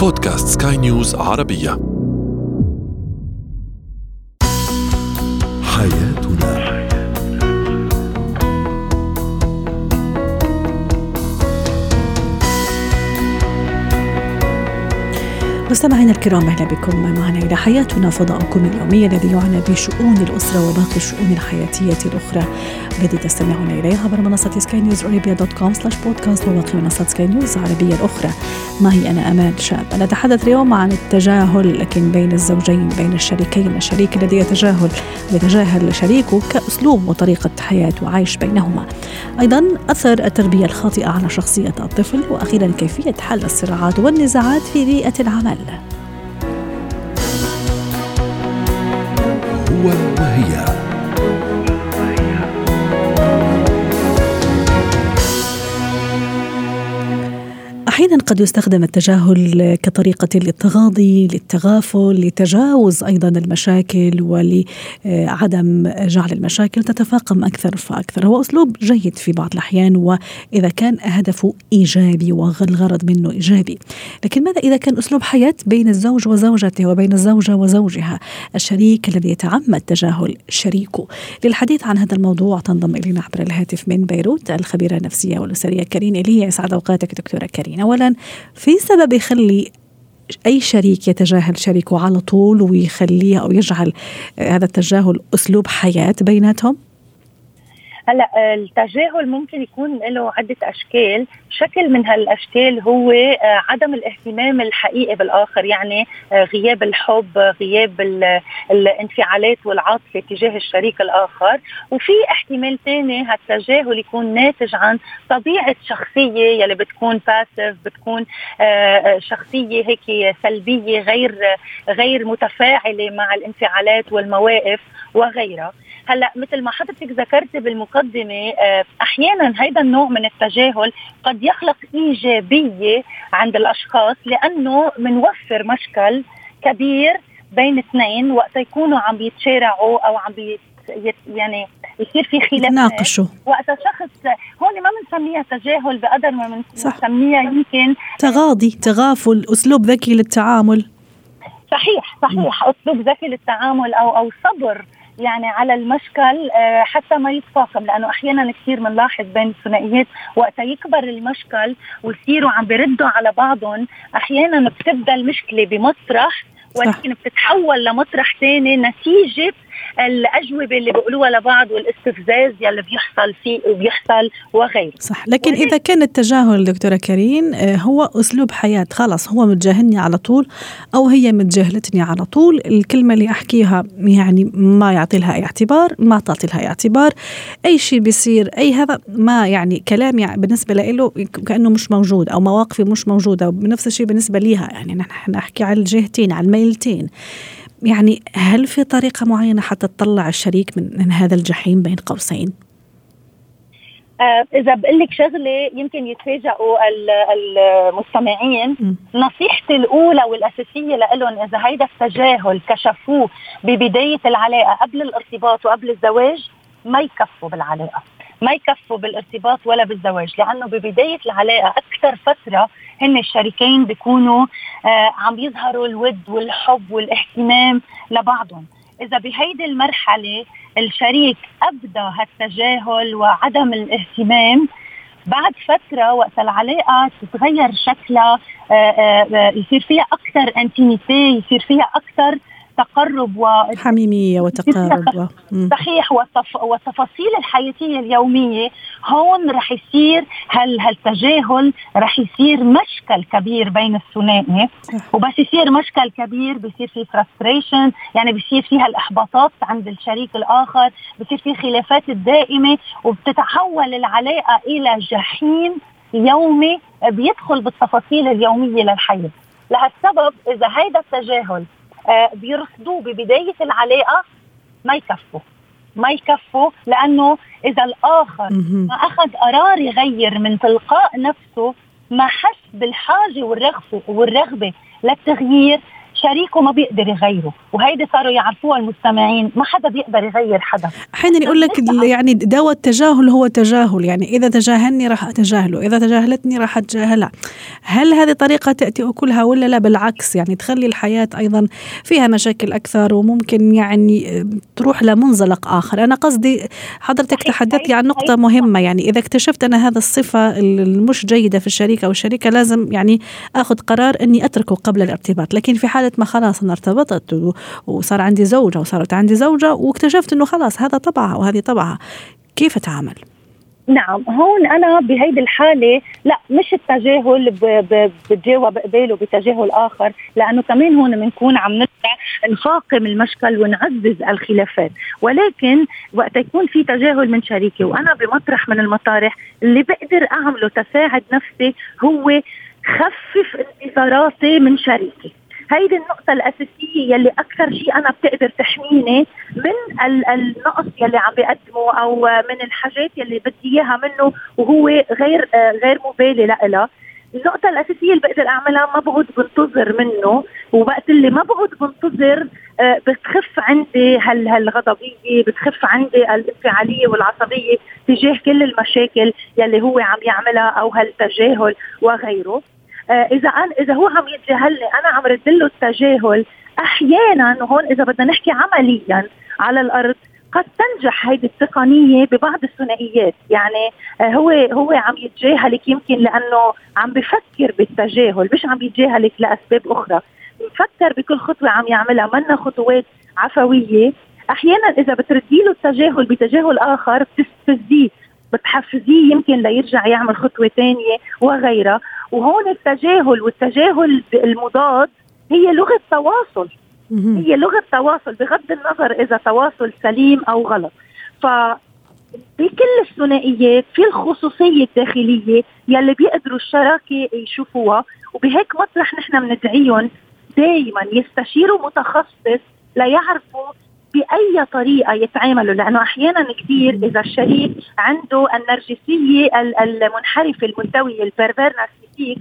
بودكاست سكاي نيوز عربية. حياتنا مستمعينا الكرام أهلا بكم. معنا إلى حياتنا فضاؤكم اليومي الذي يعنى بشؤون الأسرة وباقي الشؤون الحياتية الأخرى. التي تستمعون اليها عبر منصة Sky News Arabia dot com slash podcast وباقي منصات سكاي نيوز العربية الأخرى. معي أنا أمان شاب. نتحدث اليوم عن التجاهل لكن بين الزوجين بين الشريكين. الشريك الذي يتجاهل يتجاهل شريكه كأسلوب وطريقة حياة وعيش بينهما. أيضا أثر التربية الخاطئة على شخصية الطفل وأخيرا كيفية حل الصراعات والنزاعات في بيئة العمل. هو وهي. أحيانا قد يستخدم التجاهل كطريقة للتغاضي للتغافل لتجاوز أيضا المشاكل ولعدم جعل المشاكل تتفاقم أكثر فأكثر. هو أسلوب جيد في بعض الأحيان وإذا كان هدفه إيجابي والغرض منه إيجابي. لكن ماذا إذا كان أسلوب حياة بين الزوج وزوجته وبين الزوجة وزوجها؟ الشريك الذي يتعمد تجاهل شريكه. للحديث عن هذا الموضوع تنضم إلينا عبر الهاتف من بيروت الخبيرة النفسية والأسرية كريم ايليا يسعد أوقاتك دكتورة كريم اولا في سبب يخلي أي شريك يتجاهل شريكه على طول ويخليه أو يجعل هذا التجاهل أسلوب حياة بيناتهم؟ هلا التجاهل ممكن يكون له عدة أشكال، شكل من هالأشكال هو عدم الاهتمام الحقيقي بالآخر يعني غياب الحب، غياب الانفعالات والعاطفة تجاه الشريك الآخر، وفي احتمال ثاني هالتجاهل يكون ناتج عن طبيعة شخصية يلي بتكون باسف، بتكون شخصية هيك سلبية غير غير متفاعلة مع الانفعالات والمواقف وغيرها. هلا مثل ما حضرتك ذكرتي بالمقدمة أحيانا هيدا النوع من التجاهل قد يخلق إيجابية عند الأشخاص لأنه منوفر مشكل كبير بين اثنين وقت يكونوا عم يتشارعوا أو عم بيت يعني يصير في خلاف. يتناقشوا. وقت شخص هون ما بنسميها تجاهل بقدر ما بنسميها يمكن. تغاضي تغافل أسلوب ذكي للتعامل. صحيح صحيح. أسلوب ذكي للتعامل أو أو صبر. يعني على المشكل حتى ما يتفاقم لأنه أحيانا كثير بنلاحظ بين الثنائيات. وقت يكبر المشكل ويصيروا عم بيردوا على بعضهم أحيانا بتبدأ المشكلة بمطرح ولكن بتتحول لمطرح ثاني نتيجة الأجوبة اللي بيقولوها لبعض والاستفزاز يلي بيحصل فيه وبيحصل وغيره. صح لكن إذا كان التجاهل دكتورة كريم هو أسلوب حياة خلاص هو متجاهلني على طول أو هي متجاهلتني على طول. الكلمة اللي أحكيها يعني ما يعطي لها أي اعتبار ما تعطي لها أي اعتبار. أي شيء بيصير أي هذا ما يعني كلامي يعني بالنسبة له كأنه مش موجود أو مواقفي مش موجودة. وبنفس الشيء بالنسبة ليها يعني نحن نحكي على الجهتين على الميلتين. يعني هل في طريقة معينة حتى تطلع الشريك من, من هذا الجحيم بين قوسين؟ آه إذا بقول لك شغلة يمكن يتفاجئوا المستمعين م. نصيحتي الأولى والأساسية لهم إذا هيدا التجاهل كشفوه ببداية العلاقة قبل الارتباط وقبل الزواج ما يكفوا بالعلاقة ما يكفوا بالارتباط ولا بالزواج لأنه ببداية العلاقة أكثر فترة هن الشريكين بيكونوا آه عم يظهروا الود والحب والاهتمام لبعضهم. إذا بهيدي المرحلة الشريك أبدى هالتجاهل وعدم الاهتمام بعد فترة وقت العلاقة تتغير شكلها آآ آآ يصير فيها أكثر انتيميتي يصير فيها أكثر تقرب و حميمية وتقارب صحيح والتف... والتفاصيل الحياتية اليومية هون رح يصير هال هالتجاهل رح يصير مشكل كبير بين الثنائي. وبس يصير مشكل كبير بصير في فرستريشن يعني بصير فيها الاحباطات عند الشريك الآخر بصير في خلافات الدائمة وبتتحول العلاقة إلى جحيم يومي بيدخل بالتفاصيل اليومية للحياة. لهالسبب إذا هيدا التجاهل آه بيرصدوه ببداية العلاقة ما يكفوا ما يكفوا لأنه إذا الآخر ما أخذ قرار يغير من تلقاء نفسه ما حس بالحاجة والرغبة والرغبة للتغيير شريكه ما بيقدر يغيره وهيدي صاروا يعرفوها المستمعين ما حدا بيقدر يغير حدا. أحيانا يقول لك يعني دواء التجاهل هو تجاهل يعني إذا تجاهلني راح أتجاهله إذا تجاهلتني راح اتجاهلها هل هذه طريقة تأتي أكلها ولا لا؟ بالعكس يعني تخلي الحياة أيضا فيها مشاكل أكثر وممكن يعني تروح لمنزلق آخر. أنا قصدي حضرتك تحدثتي عن نقطة مهمة يعني إذا اكتشفت أنا هذا الصفة المش جيدة في الشريك أو الشريكة لازم يعني آخذ قرار أني أتركه قبل الارتباط. لكن في حالة ما خلاص أنا ارتبطت وصار عندي زوجة وصارت عندي زوجة واكتشفت إنه خلاص هذا طبعها وهذه طبعها. كيف أتعامل؟ نعم هون أنا بهيدي الحالة لا مش التجاهل بتجاوب قباله بتجاهل آخر لأنه كمان هون بنكون عم نفاقم المشكل ونعزز الخلافات. ولكن وقت يكون في تجاهل من شريكي وأنا بمطرح من المطارح اللي بقدر أعمله تساعد نفسي هو خفف انتظاراتي من شريكي. هيدي النقطة الأساسية يلي أكثر شيء أنا بتقدر تحميني من النقص يلي عم بقدمه أو من الحاجات يلي بدي إياها منه وهو غير غير مبالي لها النقطة الأساسية اللي بقدر أعملها ما بقعد بنتظر منه ووقت اللي ما بقعد بنتظر آه، بتخف عندي هال هالغضبية بتخف عندي الانفعالية والعصبية تجاه كل المشاكل يلي هو عم يعملها أو هالتجاهل وغيره. إذا أنا إذا هو عم يتجاهلني أنا عم رد له التجاهل. أحيانا وهون إذا بدنا نحكي عمليا على الأرض قد تنجح هيدي التقنية ببعض الثنائيات. يعني آه، هو هو عم يتجاهلك يمكن لأنه عم بفكر بالتجاهل مش عم يتجاهلك لأسباب أخرى. بفكر بكل خطوة عم يعملها منا خطوات عفوية. أحيانا إذا بتردي له التجاهل بتجاهل آخر بتستفزيه بتحفزيه يمكن ليرجع يعمل خطوة ثانية وغيرها. وهون التجاهل والتجاهل المضاد هي لغة تواصل. هي لغة تواصل بغض النظر إذا تواصل سليم أو غلط. ف بكل الثنائيات في الخصوصية الداخلية يلي بيقدروا الشراكة يشوفوها وبهيك مطرح نحن بندعيهم دائما يستشيروا متخصص ليعرفوا بأي طريقة يتعاملوا لأنه أحيانا كثير إذا الشريك عنده النرجسية المنحرفه الملتويه ال pervers narcissique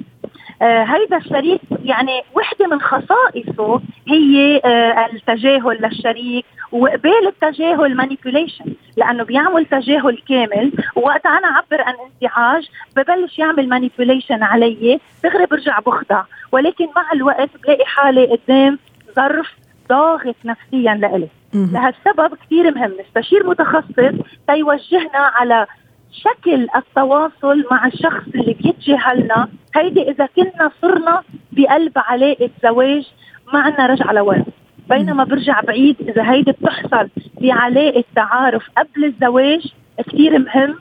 آه هيدا الشريك يعني وحدة من خصائصه هي آه التجاهل للشريك وقبال التجاهل manipulation لأنه بيعمل تجاهل كامل. ووقت أنا اعبر عن انزعاج ببلش يعمل مانيبيوليشن علي دغري برجع بخضع. ولكن مع الوقت بلاقي حالي قدام ظرف ضاغط نفسيا لإلي. لهالسبب كثير مهم. نستشير متخصص تيوجهنا على شكل التواصل مع الشخص اللي بيتجاهلنا هيدي إذا كنا صرنا بقلب علاقة زواج ما عنا رجعة لورا. بينما برجع بعيد إذا هيدي بتحصل بعلاقة تعارف قبل الزواج كثير مهم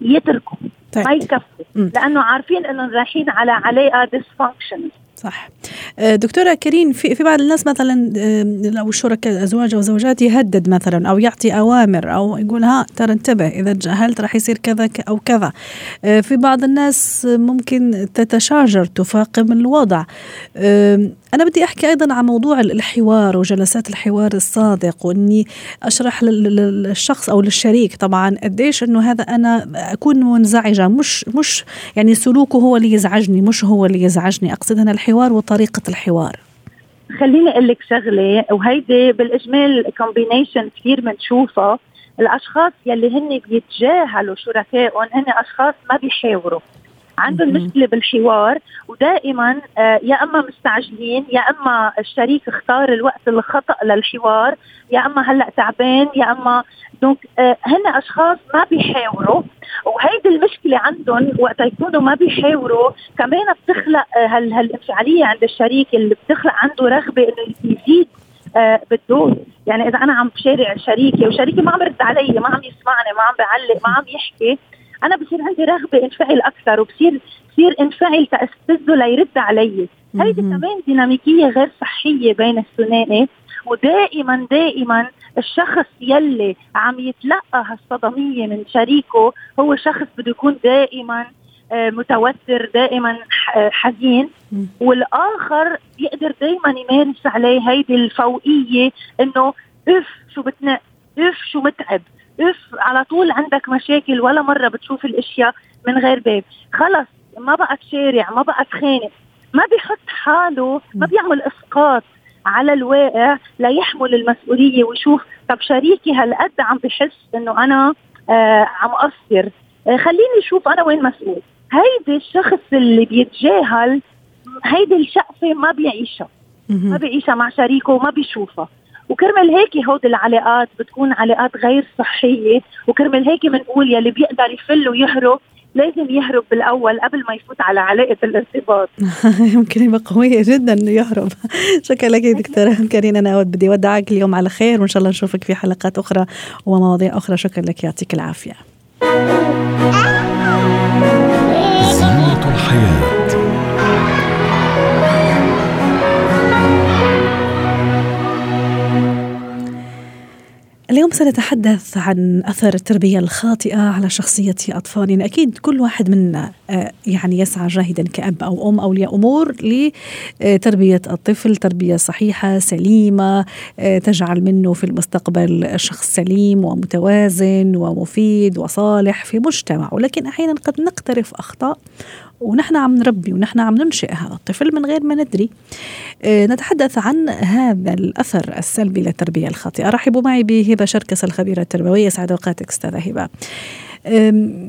يتركوا. طيب. ما يكفوا. لأنه عارفين انه رايحين على علاقة ديسفانكشن صح. آه، دكتورة كريم في في بعض الناس مثلا آه، لو الشركاء أو زوجات يهدد مثلا أو يعطي أوامر أو يقول ها ترى انتبه إذا تجاهلت راح يصير كذا أو كذا. آه، في بعض الناس ممكن تتشاجر تفاقم الوضع. أنا بدي أحكي أيضا عن موضوع الحوار وجلسات الحوار الصادق وإني أشرح للشخص أو للشريك طبعا قديش إنه هذا أنا أكون منزعجة مش مش يعني سلوكه هو اللي يزعجني مش هو اللي يزعجني. أقصد هنا الحوار وطريقة الحوار. خليني أقول لك شغلة وهيدي بالإجمال كومبينيشن كثير بنشوفها الأشخاص يلي هن بيتجاهلوا شركائهم هن أشخاص ما بيحاوروا. عندهم مشكله بالحوار ودائما آه، يا أما مستعجلين يا أما الشريك اختار الوقت الخطأ للحوار يا أما هلأ تعبان يا أما دونك آه، هن أشخاص ما بيحاوروا وهيدي المشكلة عندهم وقت يكونوا ما بيحاوروا كمان بتخلق آه، هالانفعالية عند الشريك اللي بتخلق عنده رغبة إنه يزيد آه بالدور. يعني إذا أنا عم بشارع شريكي وشريكي ما عم يرد علي ما عم يسمعني ما عم بعلق ما عم يحكي أنا بصير عندي رغبة انفعل أكثر وبصير بصير انفعل تاستفزه ليرد علي. هيدي كمان ديناميكية غير صحية بين الثنائي ودائما دائما الشخص يلي عم يتلقى هالصدمية من شريكه هو شخص بده يكون دائما آه، متوتر دائما آه، حزين. والآخر بيقدر دائما يمارس عليه هيدي الفوقية إنه اف شو بتنق اف شو متعب. اف على طول عندك مشاكل ولا مرة بتشوف الاشياء من غير باب خلص ما بقى تشارع ما بقى تخانق ما بيحط حاله ما بيعمل اسقاط على الواقع ليحمل المسؤولية ويشوف طب شريكي هالقد عم بحس إنه أنا آه عم اقصر آه خليني أشوف أنا وين مسؤول. هيدي الشخص اللي بيتجاهل هيدي الشقفة ما بيعيشها. ما بيعيشها مع شريكه وما بيشوفها. وكرمال هيك هود العلاقات بتكون علاقات غير صحية. وكرمال هيك بنقول يلي بيقدر يفل ويهرب لازم يهرب بالأول قبل ما يفوت على علاقة الارتباط. يمكن يبقى قوية جدا إنه يهرب. شكرا لك دكتورة كارين أنا بدي أودعك اليوم على خير وإن شاء الله نشوفك في حلقات أخرى ومواضيع أخرى. شكرا لك يعطيك العافية. زينة الحياة. اليوم سنتحدث عن أثر التربية الخاطئة على شخصية أطفالنا، أكيد كل واحد منا آه، يعني يسعى جاهدا كأب أو أم اولياء امور لتربية الطفل تربية صحيحة سليمة آه، تجعل منه في المستقبل شخص سليم ومتوازن ومفيد وصالح في مجتمع، ولكن أحيانا قد نقترف أخطاء ونحن عم نربي ونحن عم ننشئ هذا الطفل من غير ما ندري. آه، نتحدث عن هذا الأثر السلبي للتربية الخاطئة. رحبوا معي بهبة شركس الخبيرة التربوية سعد أوقاتك أستاذة هبة.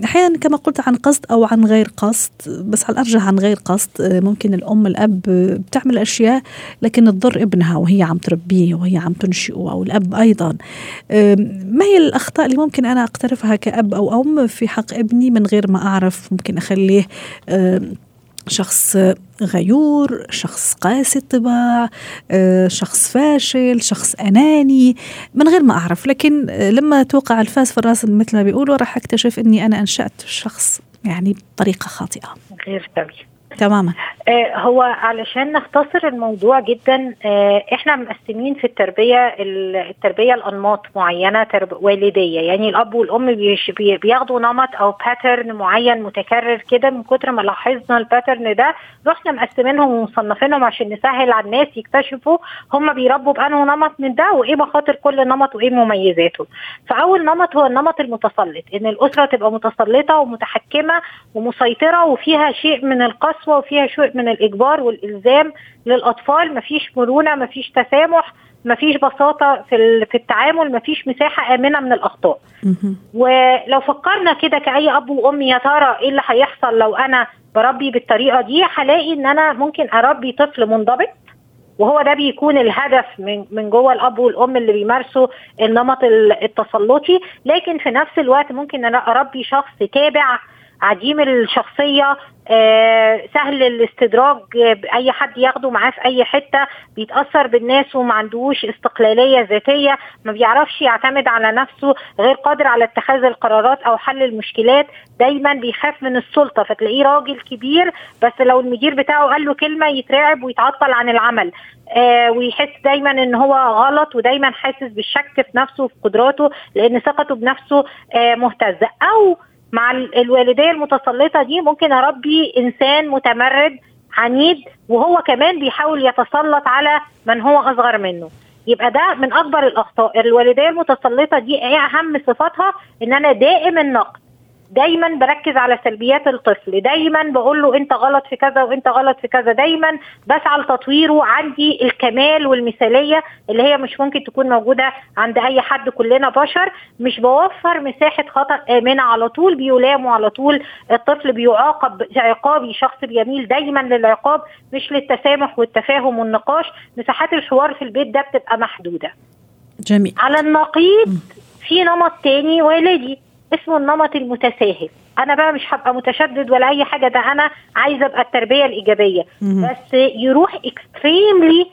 أحيانا كما قلت عن قصد أو عن غير قصد بس على الارجح عن غير قصد؟ أه، ممكن الأم الأب بتعمل أشياء لكن تضر ابنها وهي عم تربيه وهي عم تنشئه أو الأب أيضا. ما هي الأخطاء اللي ممكن أنا أقترفها كأب أو أم في حق ابني من غير ما أعرف ممكن أخليه شخص غيور شخص قاسي الطباع آه، شخص فاشل شخص أناني من غير ما أعرف. لكن لما توقع الفاس في الرأس مثل ما بيقولوا راح أكتشف أني أنا أنشأت شخص يعني بطريقة خاطئة. غير سوي. تماما. آه هو علشان نختصر الموضوع جدا آه إحنا مقسمين في التربية التربية الانماط معينة ترب والدية. يعني الأب والأم بياخدوا نمط أو pattern معين متكرر كده من كتر ما لاحظنا ال pattern ده رحنا مقسمينهم ومصنفينهم عشان نسهل على الناس يكتشفوا هم بيربوا بأنه نمط من ده وإيه مخاطر كل نمط وإيه مميزاته. فأول نمط هو النمط المتسلط إن الأسرة تبقى متسلطة ومتحكمة ومسيطرة وفيها شيء من القسوه وفيها شيء من الإجبار والإلزام للأطفال. مفيش مرونة مفيش تسامح مفيش بساطة في في التعامل مفيش مساحة آمنة من الأخطاء. ولو فكرنا كده كأي أب وأم يا ترى إيه اللي هيحصل لو أنا بربي بالطريقة دي؟ هلاقي إن أنا ممكن أربي طفل منضبط وهو ده بيكون الهدف من من جوه الأب والأم اللي بيمارسوا النمط التسلطي. لكن في نفس الوقت ممكن أنا أربي شخص تابع عديم الشخصية آه سهل الاستدراج أي حد ياخده معاه في أي حتة بيتأثر بالناس وما عندوش استقلالية ذاتية ما بيعرفش يعتمد على نفسه غير قادر على اتخاذ القرارات أو حل المشكلات دايما بيخاف من السلطة فتلاقيه راجل كبير بس لو المدير بتاعه قال له كلمة يترعب ويتعطل عن العمل آه ويحس دايما إن هو غلط ودايما حاسس بالشك في نفسه وفي قدراته لأن ثقته بنفسه آه مهتزه أو مع الوالدية المتسلطة دي ممكن أربي إنسان متمرد عنيد وهو كمان بيحاول يتسلط على من هو أصغر منه. يبقى ده من أكبر الأخطاء. الوالدية المتسلطة دي إيه أهم صفاتها إن أنا دائم النقد. دايما بركز على سلبيات الطفل. دايما بقول له انت غلط في كذا وانت غلط في كذا. دايما بسعى لتطويره عندي الكمال والمثالية اللي هي مش ممكن تكون موجودة عند أي حد كلنا بشر. مش بوفر مساحة خطأ آمنة على طول بيلاموا على طول. الطفل بيعاقب عقابي شخص بيميل دايما للعقاب مش للتسامح والتفاهم والنقاش. مساحات الحوار في البيت ده بتبقى محدودة. جميل. على النقيض في نمط تاني والدي اسمه النمط المتساهل. أنا بقى مش هبقى متشدد ولا أي حاجة ده أنا عايزة أبقى التربية الإيجابية. بس يروح extremely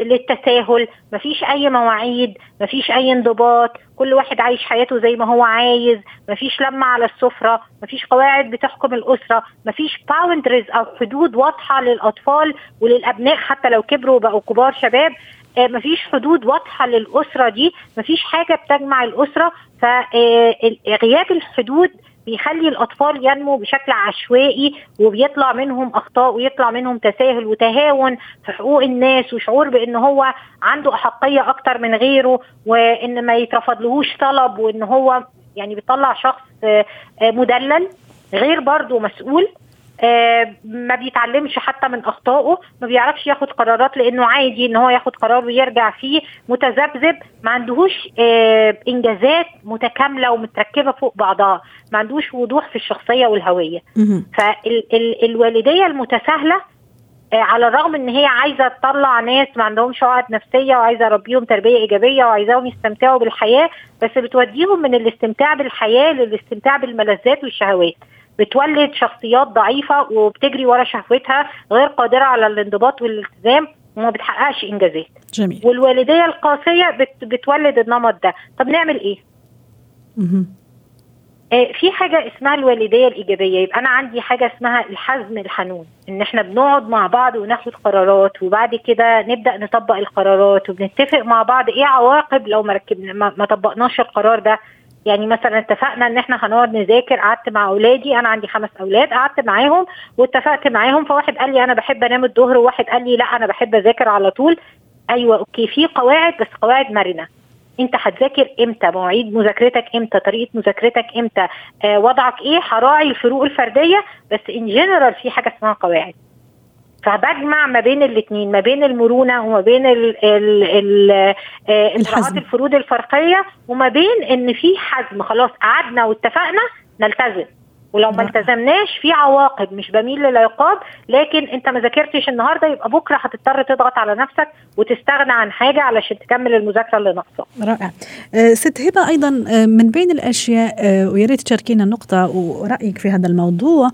للتساهل. مفيش أي مواعيد مفيش أي انضباط. كل واحد عايش حياته زي ما هو عايز. مفيش لمة على السفرة مفيش قواعد بتحكم الأسرة مفيش boundaries أو حدود واضحة للأطفال وللأبناء حتى لو كبروا وبقوا كبار شباب. مفيش حدود واضحة للأسرة دي مفيش حاجة بتجمع الأسرة فغياب الحدود بيخلي الأطفال ينمو بشكل عشوائي وبيطلع منهم أخطاء ويطلع منهم تساهل وتهاون في حقوق الناس وشعور بأن هو عنده أحقية أكتر من غيره وأن ما يترفضلهوش طلب وأن هو يعني بيطلع شخص آه، مدلل غير برضه مسؤول. آه ما بيتعلمش حتى من أخطائه ما بيعرفش ياخد قرارات لأنه عادي إن هو ياخد قرار ويرجع فيه متذبذب. ما عندهوش آه إنجازات متكاملة ومتركبة فوق بعضها. ما عندوش وضوح في الشخصية والهوية. فالوالديه المتساهلة آه، على الرغم إن هي عايزة تطلع ناس ما عندهمش عقد نفسية وعايزة اربيهم تربية إيجابية وعايزاهم يستمتعوا بالحياة بس بتوديهم من الاستمتاع بالحياة للاستمتاع بالملذات والشهوات. بتولد شخصيات ضعيفة وبتجري ورا شهوتها غير قادرة على الانضباط والالتزام وما بتحققش إنجازات. جميل. والوالدية القاسية بت بتولد النمط ده. طب نعمل إيه؟ آه، في حاجة اسمها الوالدية الإيجابية. يبقى أنا عندي حاجة اسمها الحزم الحنون. إن إحنا بنقعد مع بعض وناخد قرارات وبعد كده نبدأ نطبق القرارات وبنتفق مع بعض إيه عواقب لو ما ركبنا ما, ما طبقناش القرار ده. يعني مثلا اتفقنا إن إحنا هنقعد نذاكر قعدت مع أولادي أنا عندي خمس أولاد قعدت معاهم واتفقت معاهم فواحد قال لي أنا بحب أنام الظهر وواحد قال لي لا أنا بحب أذاكر على طول. أيوه okay في قواعد بس قواعد مرنة. أنت هتذاكر إمتى؟ مواعيد مذاكرتك إمتى؟ طريقة مذاكرتك إمتى؟ آه وضعك إيه؟ هراعي الفروق الفردية بس in general في حاجة اسمها قواعد. فبجمع ما بين الاثنين ما بين المرونة وما بين ال ال ال آه الفروض الفرقية وما بين إن في حزم خلاص قعدنا واتفقنا نلتزم. ولو ما التزمناش في عواقب مش بميل للعقاب لكن انت ما ذاكرتش النهارده يبقى بكرة هتضطر تضغط على نفسك وتستغنى عن حاجة علشان تكمل المذاكرة اللي ناقصة. رائع. أه ست هبة أيضا أه من بين الأشياء أه ويا ريت تشاركينا نقطة ورأيك في هذا الموضوع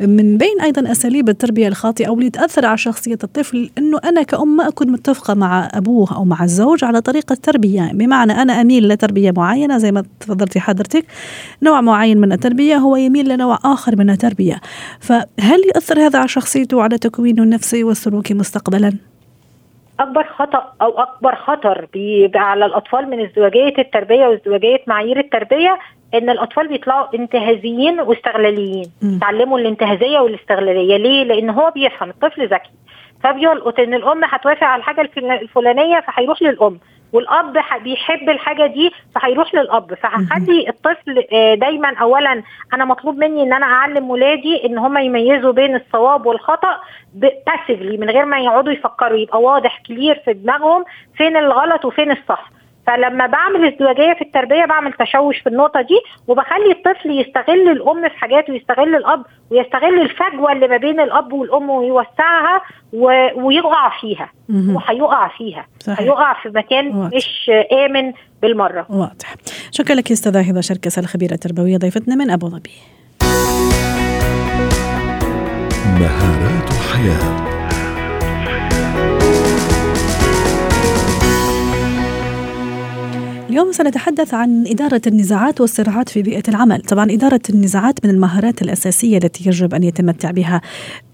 من بين أيضا أساليب التربية الخاطئة واللي تأثر على شخصية الطفل إنه أنا كأم ما أكون متفقة مع أبوه أو مع الزوج على طريقة تربية بمعنى أنا أميل لتربية معينة زي ما تفضلتي حضرتك نوع معين من التربية هو يميل لنوع نوع آخر من التربية. فهل يؤثر هذا على شخصيته وعلى تكوينه النفسي والسلوكي مستقبلا؟ أكبر خطأ أو أكبر خطر بيبقى على الأطفال من ازدواجية التربية وازدواجية معايير التربية إن الأطفال بيطلعوا انتهازيين واستغلاليين. تعلموا الانتهازية والاستغلالية. ليه؟ لأن هو بيفهم الطفل ذكي. فبيلقط إن الأم هتوافق على الحاجة الفلانية فهيروح للأم. والأب بيحب الحاجة دي فهيروح للأب. فهخلي الطفل آه، دايما اولا أنا مطلوب مني إن أنا أعلم ولادي إن هم يميزوا بين الصواب والخطأ باسفلي من غير ما يقعدوا يفكروا يبقى واضح كلير في دماغهم فين الغلط وفين الصح. فلما بعمل ازدواجية في التربية بعمل تشوش في النقطة دي وبخلي الطفل يستغل الأم في حاجات ويستغل الأب ويستغل الفجوة اللي ما بين الأب والأم ويوسعها و... ويقع فيها وهيقع فيها. هيقع في مكان واضح. مش آمن بالمرة. واضح. شكرا لك أستاذة هبه شركس الخبيره التربويه ضيفتنا من أبو ظبي. مهارات الحياة. اليوم سنتحدث عن إدارة النزاعات والصراعات في بيئة العمل. طبعا إدارة النزاعات من المهارات الأساسية التي يجب أن يتمتع بها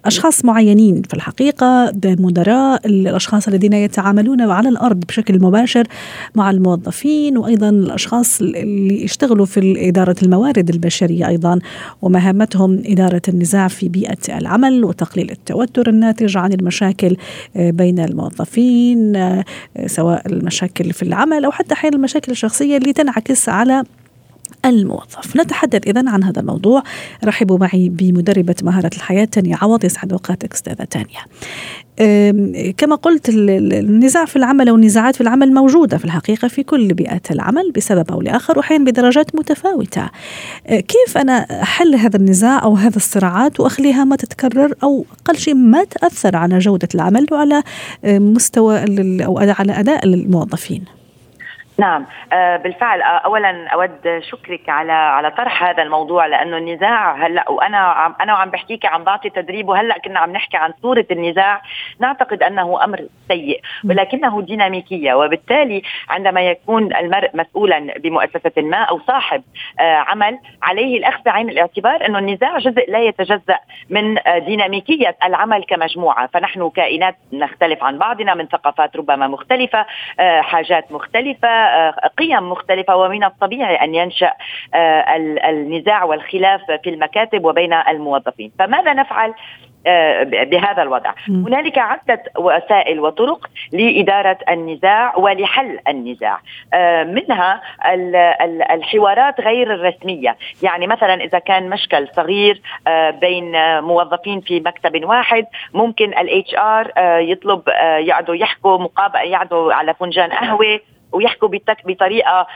أشخاص معينين في الحقيقة مدراء الأشخاص الذين يتعاملون على الأرض بشكل مباشر مع الموظفين وأيضا الأشخاص اللي يشتغلوا في إدارة الموارد البشرية أيضا. ومهمتهم إدارة النزاع في بيئة العمل وتقليل التوتر الناتج عن المشاكل آه، بين الموظفين آه، سواء المشاكل في العمل أو حتى أحيانا المشاكل الشخصية اللي تنعكس على الموظف. نتحدث إذا عن هذا الموضوع. رحبوا معي بمدربة مهارة الحياة تانية عوض يسعد أوقاتك أستاذة تانية. كما قلت النزاع في العمل أو النزاعات في العمل موجودة في الحقيقة في كل بيئات العمل بسبب أو لآخر وأحيانا بدرجات متفاوتة. أه، كيف أنا أحل هذا النزاع أو هذا الصراعات وأخليها ما تتكرر أو أقل شيء ما تأثر على جودة العمل وعلى أه، مستوى أو على أداء الموظفين؟ نعم. آه، بالفعل آه، اولا أود شكرك على على طرح هذا الموضوع لأنه النزاع هلأ وأنا عم أنا وعم بحكيك عم بعطي تدريب وهلأ كنا عم نحكي عن صورة النزاع. نعتقد أنه أمر سيء ولكنه ديناميكية وبالتالي عندما يكون المرء مسؤولا بمؤسسة ما أو صاحب آه، عمل عليه الأخذ بعين الاعتبار أنه النزاع جزء لا يتجزأ من ديناميكية العمل كمجموعة. فنحن كائنات نختلف عن بعضنا من ثقافات ربما مختلفة حاجات مختلفة قيم مختلفة ومن الطبيعي أن ينشأ آه، النزاع والخلاف في المكاتب وبين الموظفين. فماذا نفعل آه، بهذا الوضع؟ م. هنالك عدة وسائل وطرق لإدارة النزاع ولحل النزاع. آه، منها الحوارات غير الرسمية. يعني مثلا إذا كان مشكل صغير بين موظفين في مكتب واحد ممكن ال HR يطلب يقعدوا يحكوا مقابل يقعدوا على فنجان قهوة ويحكوا بطريقة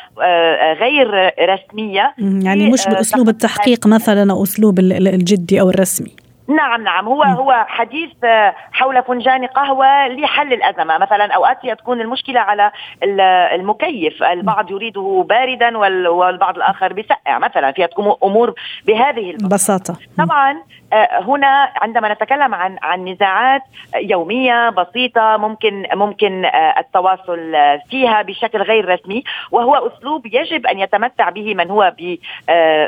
غير رسمية. يعني مش بأسلوب التحقيق مثلا أو أسلوب الجدي أو الرسمي. نعم نعم. هو هو حديث آه، حول فنجان قهوة لحل الأزمة. مثلا أوقات تكون المشكلة على المكيف. البعض يريده باردا والبعض الآخر بسقع مثلا. فيها تكون أمور بهذه البساطة. طبعا آه، هنا عندما نتكلم عن عن نزاعات يومية بسيطة ممكن ممكن آه، التواصل فيها بشكل غير رسمي وهو أسلوب يجب أن يتمتع به من هو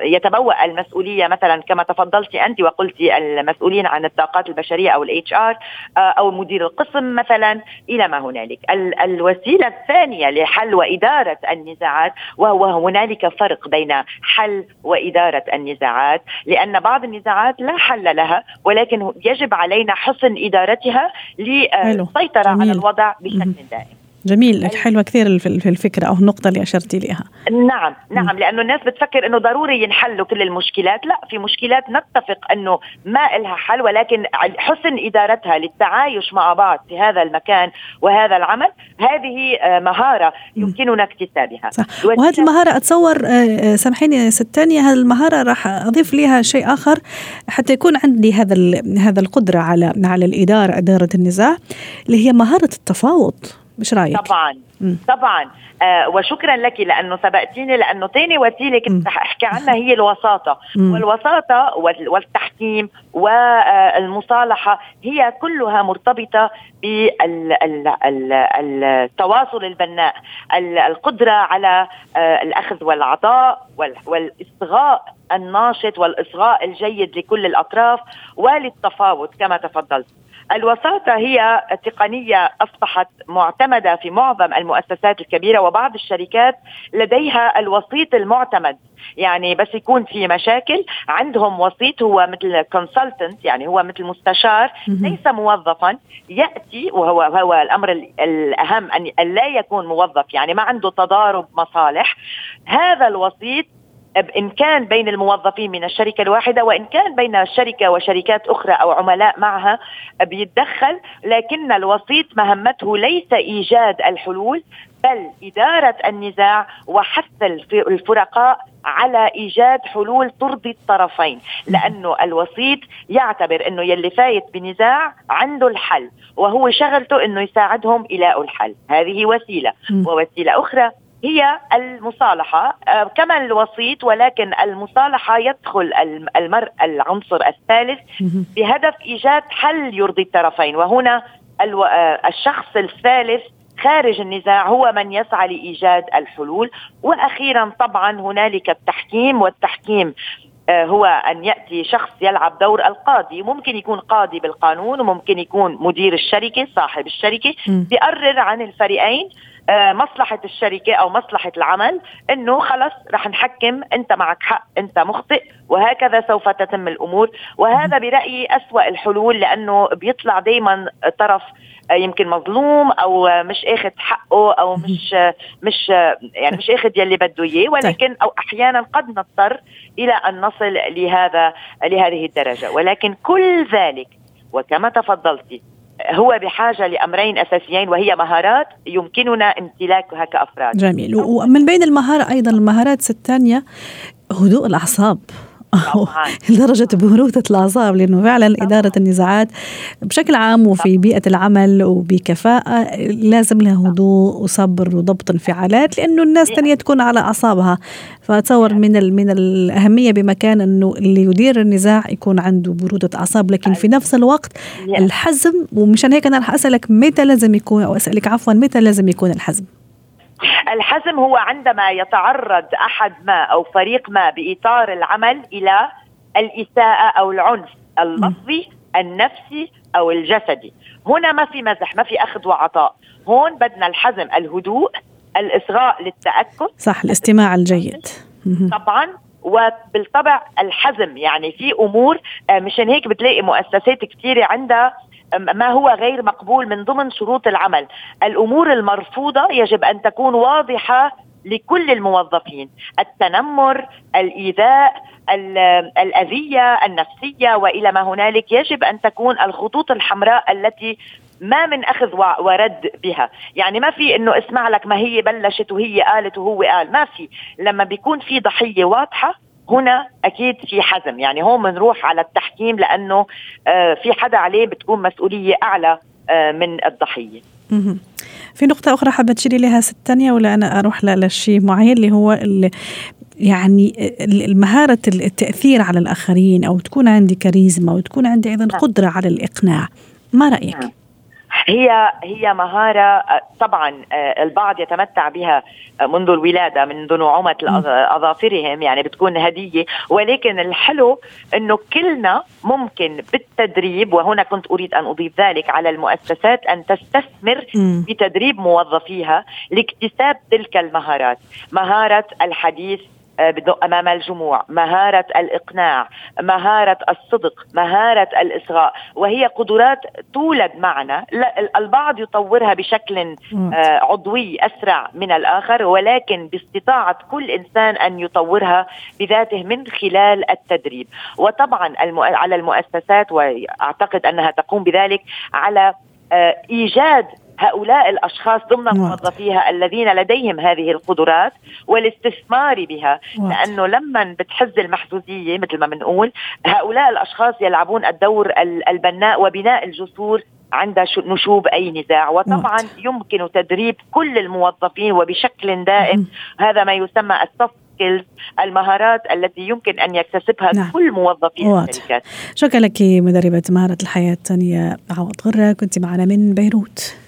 يتبوأ المسؤولية. مثلا كما تفضلت أنت وقلت المسؤولين عن الطاقات البشرية أو ال HR آه، أو مدير القسم مثلا إلى ما هنالك. الوسيلة الثانية لحل وإدارة النزاعات وهو هنالك فرق بين حل وإدارة النزاعات لأن بعض النزاعات لا حل لها ولكن يجب علينا حسن إدارتها للسيطره على الوضع بشكل دائم. جميل حلوة كثير الفكرة أو النقطة اللي أشرتي لها نعم نعم لأنه الناس بتفكر إنه ضروري ينحلوا كل المشكلات. لا في مشكلات نتفق إنه ما إلها حل ولكن حسن إدارتها للتعايش مع بعض في هذا المكان وهذا العمل هذه آه، مهارة يمكننا اكتسابها. صح. وهذه المهارة أتصور آه، آه، سامحيني ست تانية هذه المهارة راح أضيف لها شيء آخر. حتى يكون عندي هذا هذا القدرة على على الإدارة إدارة النزاع اللي هي مهارة التفاوض. مش رأيك؟ طبعا. م. طبعا. آه وشكرا لك لأنه سبقتيني لأنه ثاني وسيلة كنت رح أحكي عنها هي الوساطة. م. والوساطة والتحكيم والمصالحه هي كلها مرتبطة بالتواصل البناء القدرة على آه الأخذ والعطاء والإصغاء الناشط والإصغاء الجيد لكل الأطراف وللتفاوض كما تفضلت. الوساطة هي تقنية أصبحت معتمدة في معظم المؤسسات الكبيرة وبعض الشركات لديها الوسيط المعتمد. يعني بس يكون في مشاكل عندهم وسيط هو مثل كونسلتنت يعني هو مثل مستشار ليس موظفا. يأتي وهو هو الأمر الأهم أن لا يكون موظف يعني ما عنده تضارب مصالح. هذا الوسيط إن كان بين الموظفين من الشركة الواحدة وإن كان بين الشركة وشركات أخرى أو عملاء معها بيتدخل لكن الوسيط مهمته ليس إيجاد الحلول بل إدارة النزاع وحث الفرقاء على إيجاد حلول ترضي الطرفين. لأنه الوسيط يعتبر أنه يلي فايت بنزاع عنده الحل وهو شغلته أنه يساعدهم إلى الحل. هذه وسيلة. ووسيلة أخرى هي المصالحة. آه، كما الوسيط ولكن المصالحة يدخل المرء العنصر الثالث بهدف إيجاد حل يرضي الطرفين. وهنا آه، الشخص الثالث خارج النزاع هو من يسعى لإيجاد الحلول. وأخيرا طبعا هنالك التحكيم والتحكيم آه، هو أن يأتي شخص يلعب دور القاضي. ممكن يكون قاضي بالقانون وممكن يكون مدير الشركة صاحب الشركة. بيقرر عن الفريقين آه، مصلحة الشركة أو مصلحة العمل أنه خلص رح نحكم أنت معك حق أنت مخطئ وهكذا سوف تتم الأمور. وهذا برأيي أسوأ الحلول لأنه بيطلع دايما طرف آه، يمكن مظلوم أو مش آخذ حقه أو مش مش يعني مش آخذ يلي بده إياه. ولكن أو أحيانا قد نضطر إلى أن نصل لهذا لهذه الدرجة. ولكن كل ذلك وكما تفضلتي هو بحاجة لأمرين أساسيين وهي مهارات يمكننا امتلاكها كأفراد. جميل ومن بين المهارة أيضا المهارات الثانية هدوء الأعصاب لدرجة بروثة الأعصاب لأنه فعلا إدارة النزاعات بشكل عام وفي بيئة العمل وبكفاءة لازم لها هدوء وصبر وضبط انفعالات لأنه الناس تانية تكون على أعصابها. فأتصور من من الأهمية بمكان أنه اللي يدير النزاع يكون عنده برودة أعصاب لكن في نفس الوقت الحزم ومشان هيك أنا رح أسألك متى لازم يكون أو أسألك عفوا متى لازم يكون الحزم؟ الحزم هو عندما يتعرض أحد ما أو فريق ما بإطار العمل إلى الإساءة أو العنف اللفظي النفسي أو الجسدي. هنا ما في مزح ما في أخذ وعطاء. هون بدنا الحزم الهدوء الإصغاء للتأكد. صح الاستماع الجيد. طبعا وبالطبع الحزم يعني في أمور آه، مشان هيك بتلاقي مؤسسات كثيره عندها ما هو غير مقبول من ضمن شروط العمل. الأمور المرفوضة يجب أن تكون واضحة لكل الموظفين. التنمر الإيذاء الأذية النفسية وإلى ما هنالك يجب أن تكون الخطوط الحمراء التي ما من أخذ ورد بها. يعني ما في إنه اسمع لك ما هي بلشت وهي قالت وهو قال ما في. لما بيكون في ضحية واضحة هنا أكيد في حزم. يعني هون بنروح على التحكيم لأنه آه، في حدا عليه بتكون مسؤولية أعلى آه، من الضحية. في نقطة أخرى حابة تشيري لها ست تانية ولا أنا أروح لشيء معين اللي هو اللي يعني مهارة التأثير على الآخرين أو تكون عندي كاريزما وتكون عندي أيضا نعم. قدرة على الإقناع. ما رأيك؟ هي هي مهارة طبعا آه، البعض يتمتع بها منذ الولادة منذ نعومة أظافرهم يعني بتكون هدية. ولكن الحلو إنه كلنا ممكن بالتدريب وهنا كنت أريد أن أضيف ذلك على المؤسسات أن تستثمر بتدريب موظفيها لاكتساب تلك المهارات. مهارة الحديث آه، أمام الجموع، مهارة الإقناع، مهارة الصدق، مهارة الإصغاء، وهي قدرات تولد معنا، البعض يطورها بشكل آه، عضوي أسرع من الآخر ولكن باستطاعة كل إنسان أن يطورها بذاته من خلال التدريب، وطبعا على المؤسسات وأعتقد أنها تقوم بذلك على آه، إيجاد هؤلاء الأشخاص ضمن موظفيها الذين لديهم هذه القدرات والاستثمار بها لأنه لما بتحز المحظوظية مثل ما بنقول هؤلاء الأشخاص يلعبون الدور البناء وبناء الجسور عند نشوب أي نزاع. وطبعا يمكن تدريب كل الموظفين وبشكل دائم. هذا ما يسمى السوفت المهارات التي يمكن أن يكتسبها نعم. كل موظفي الشركات. شكرا لك مدربة مهارة الحياة تانية عوض غرة. كنت معنا من بيروت.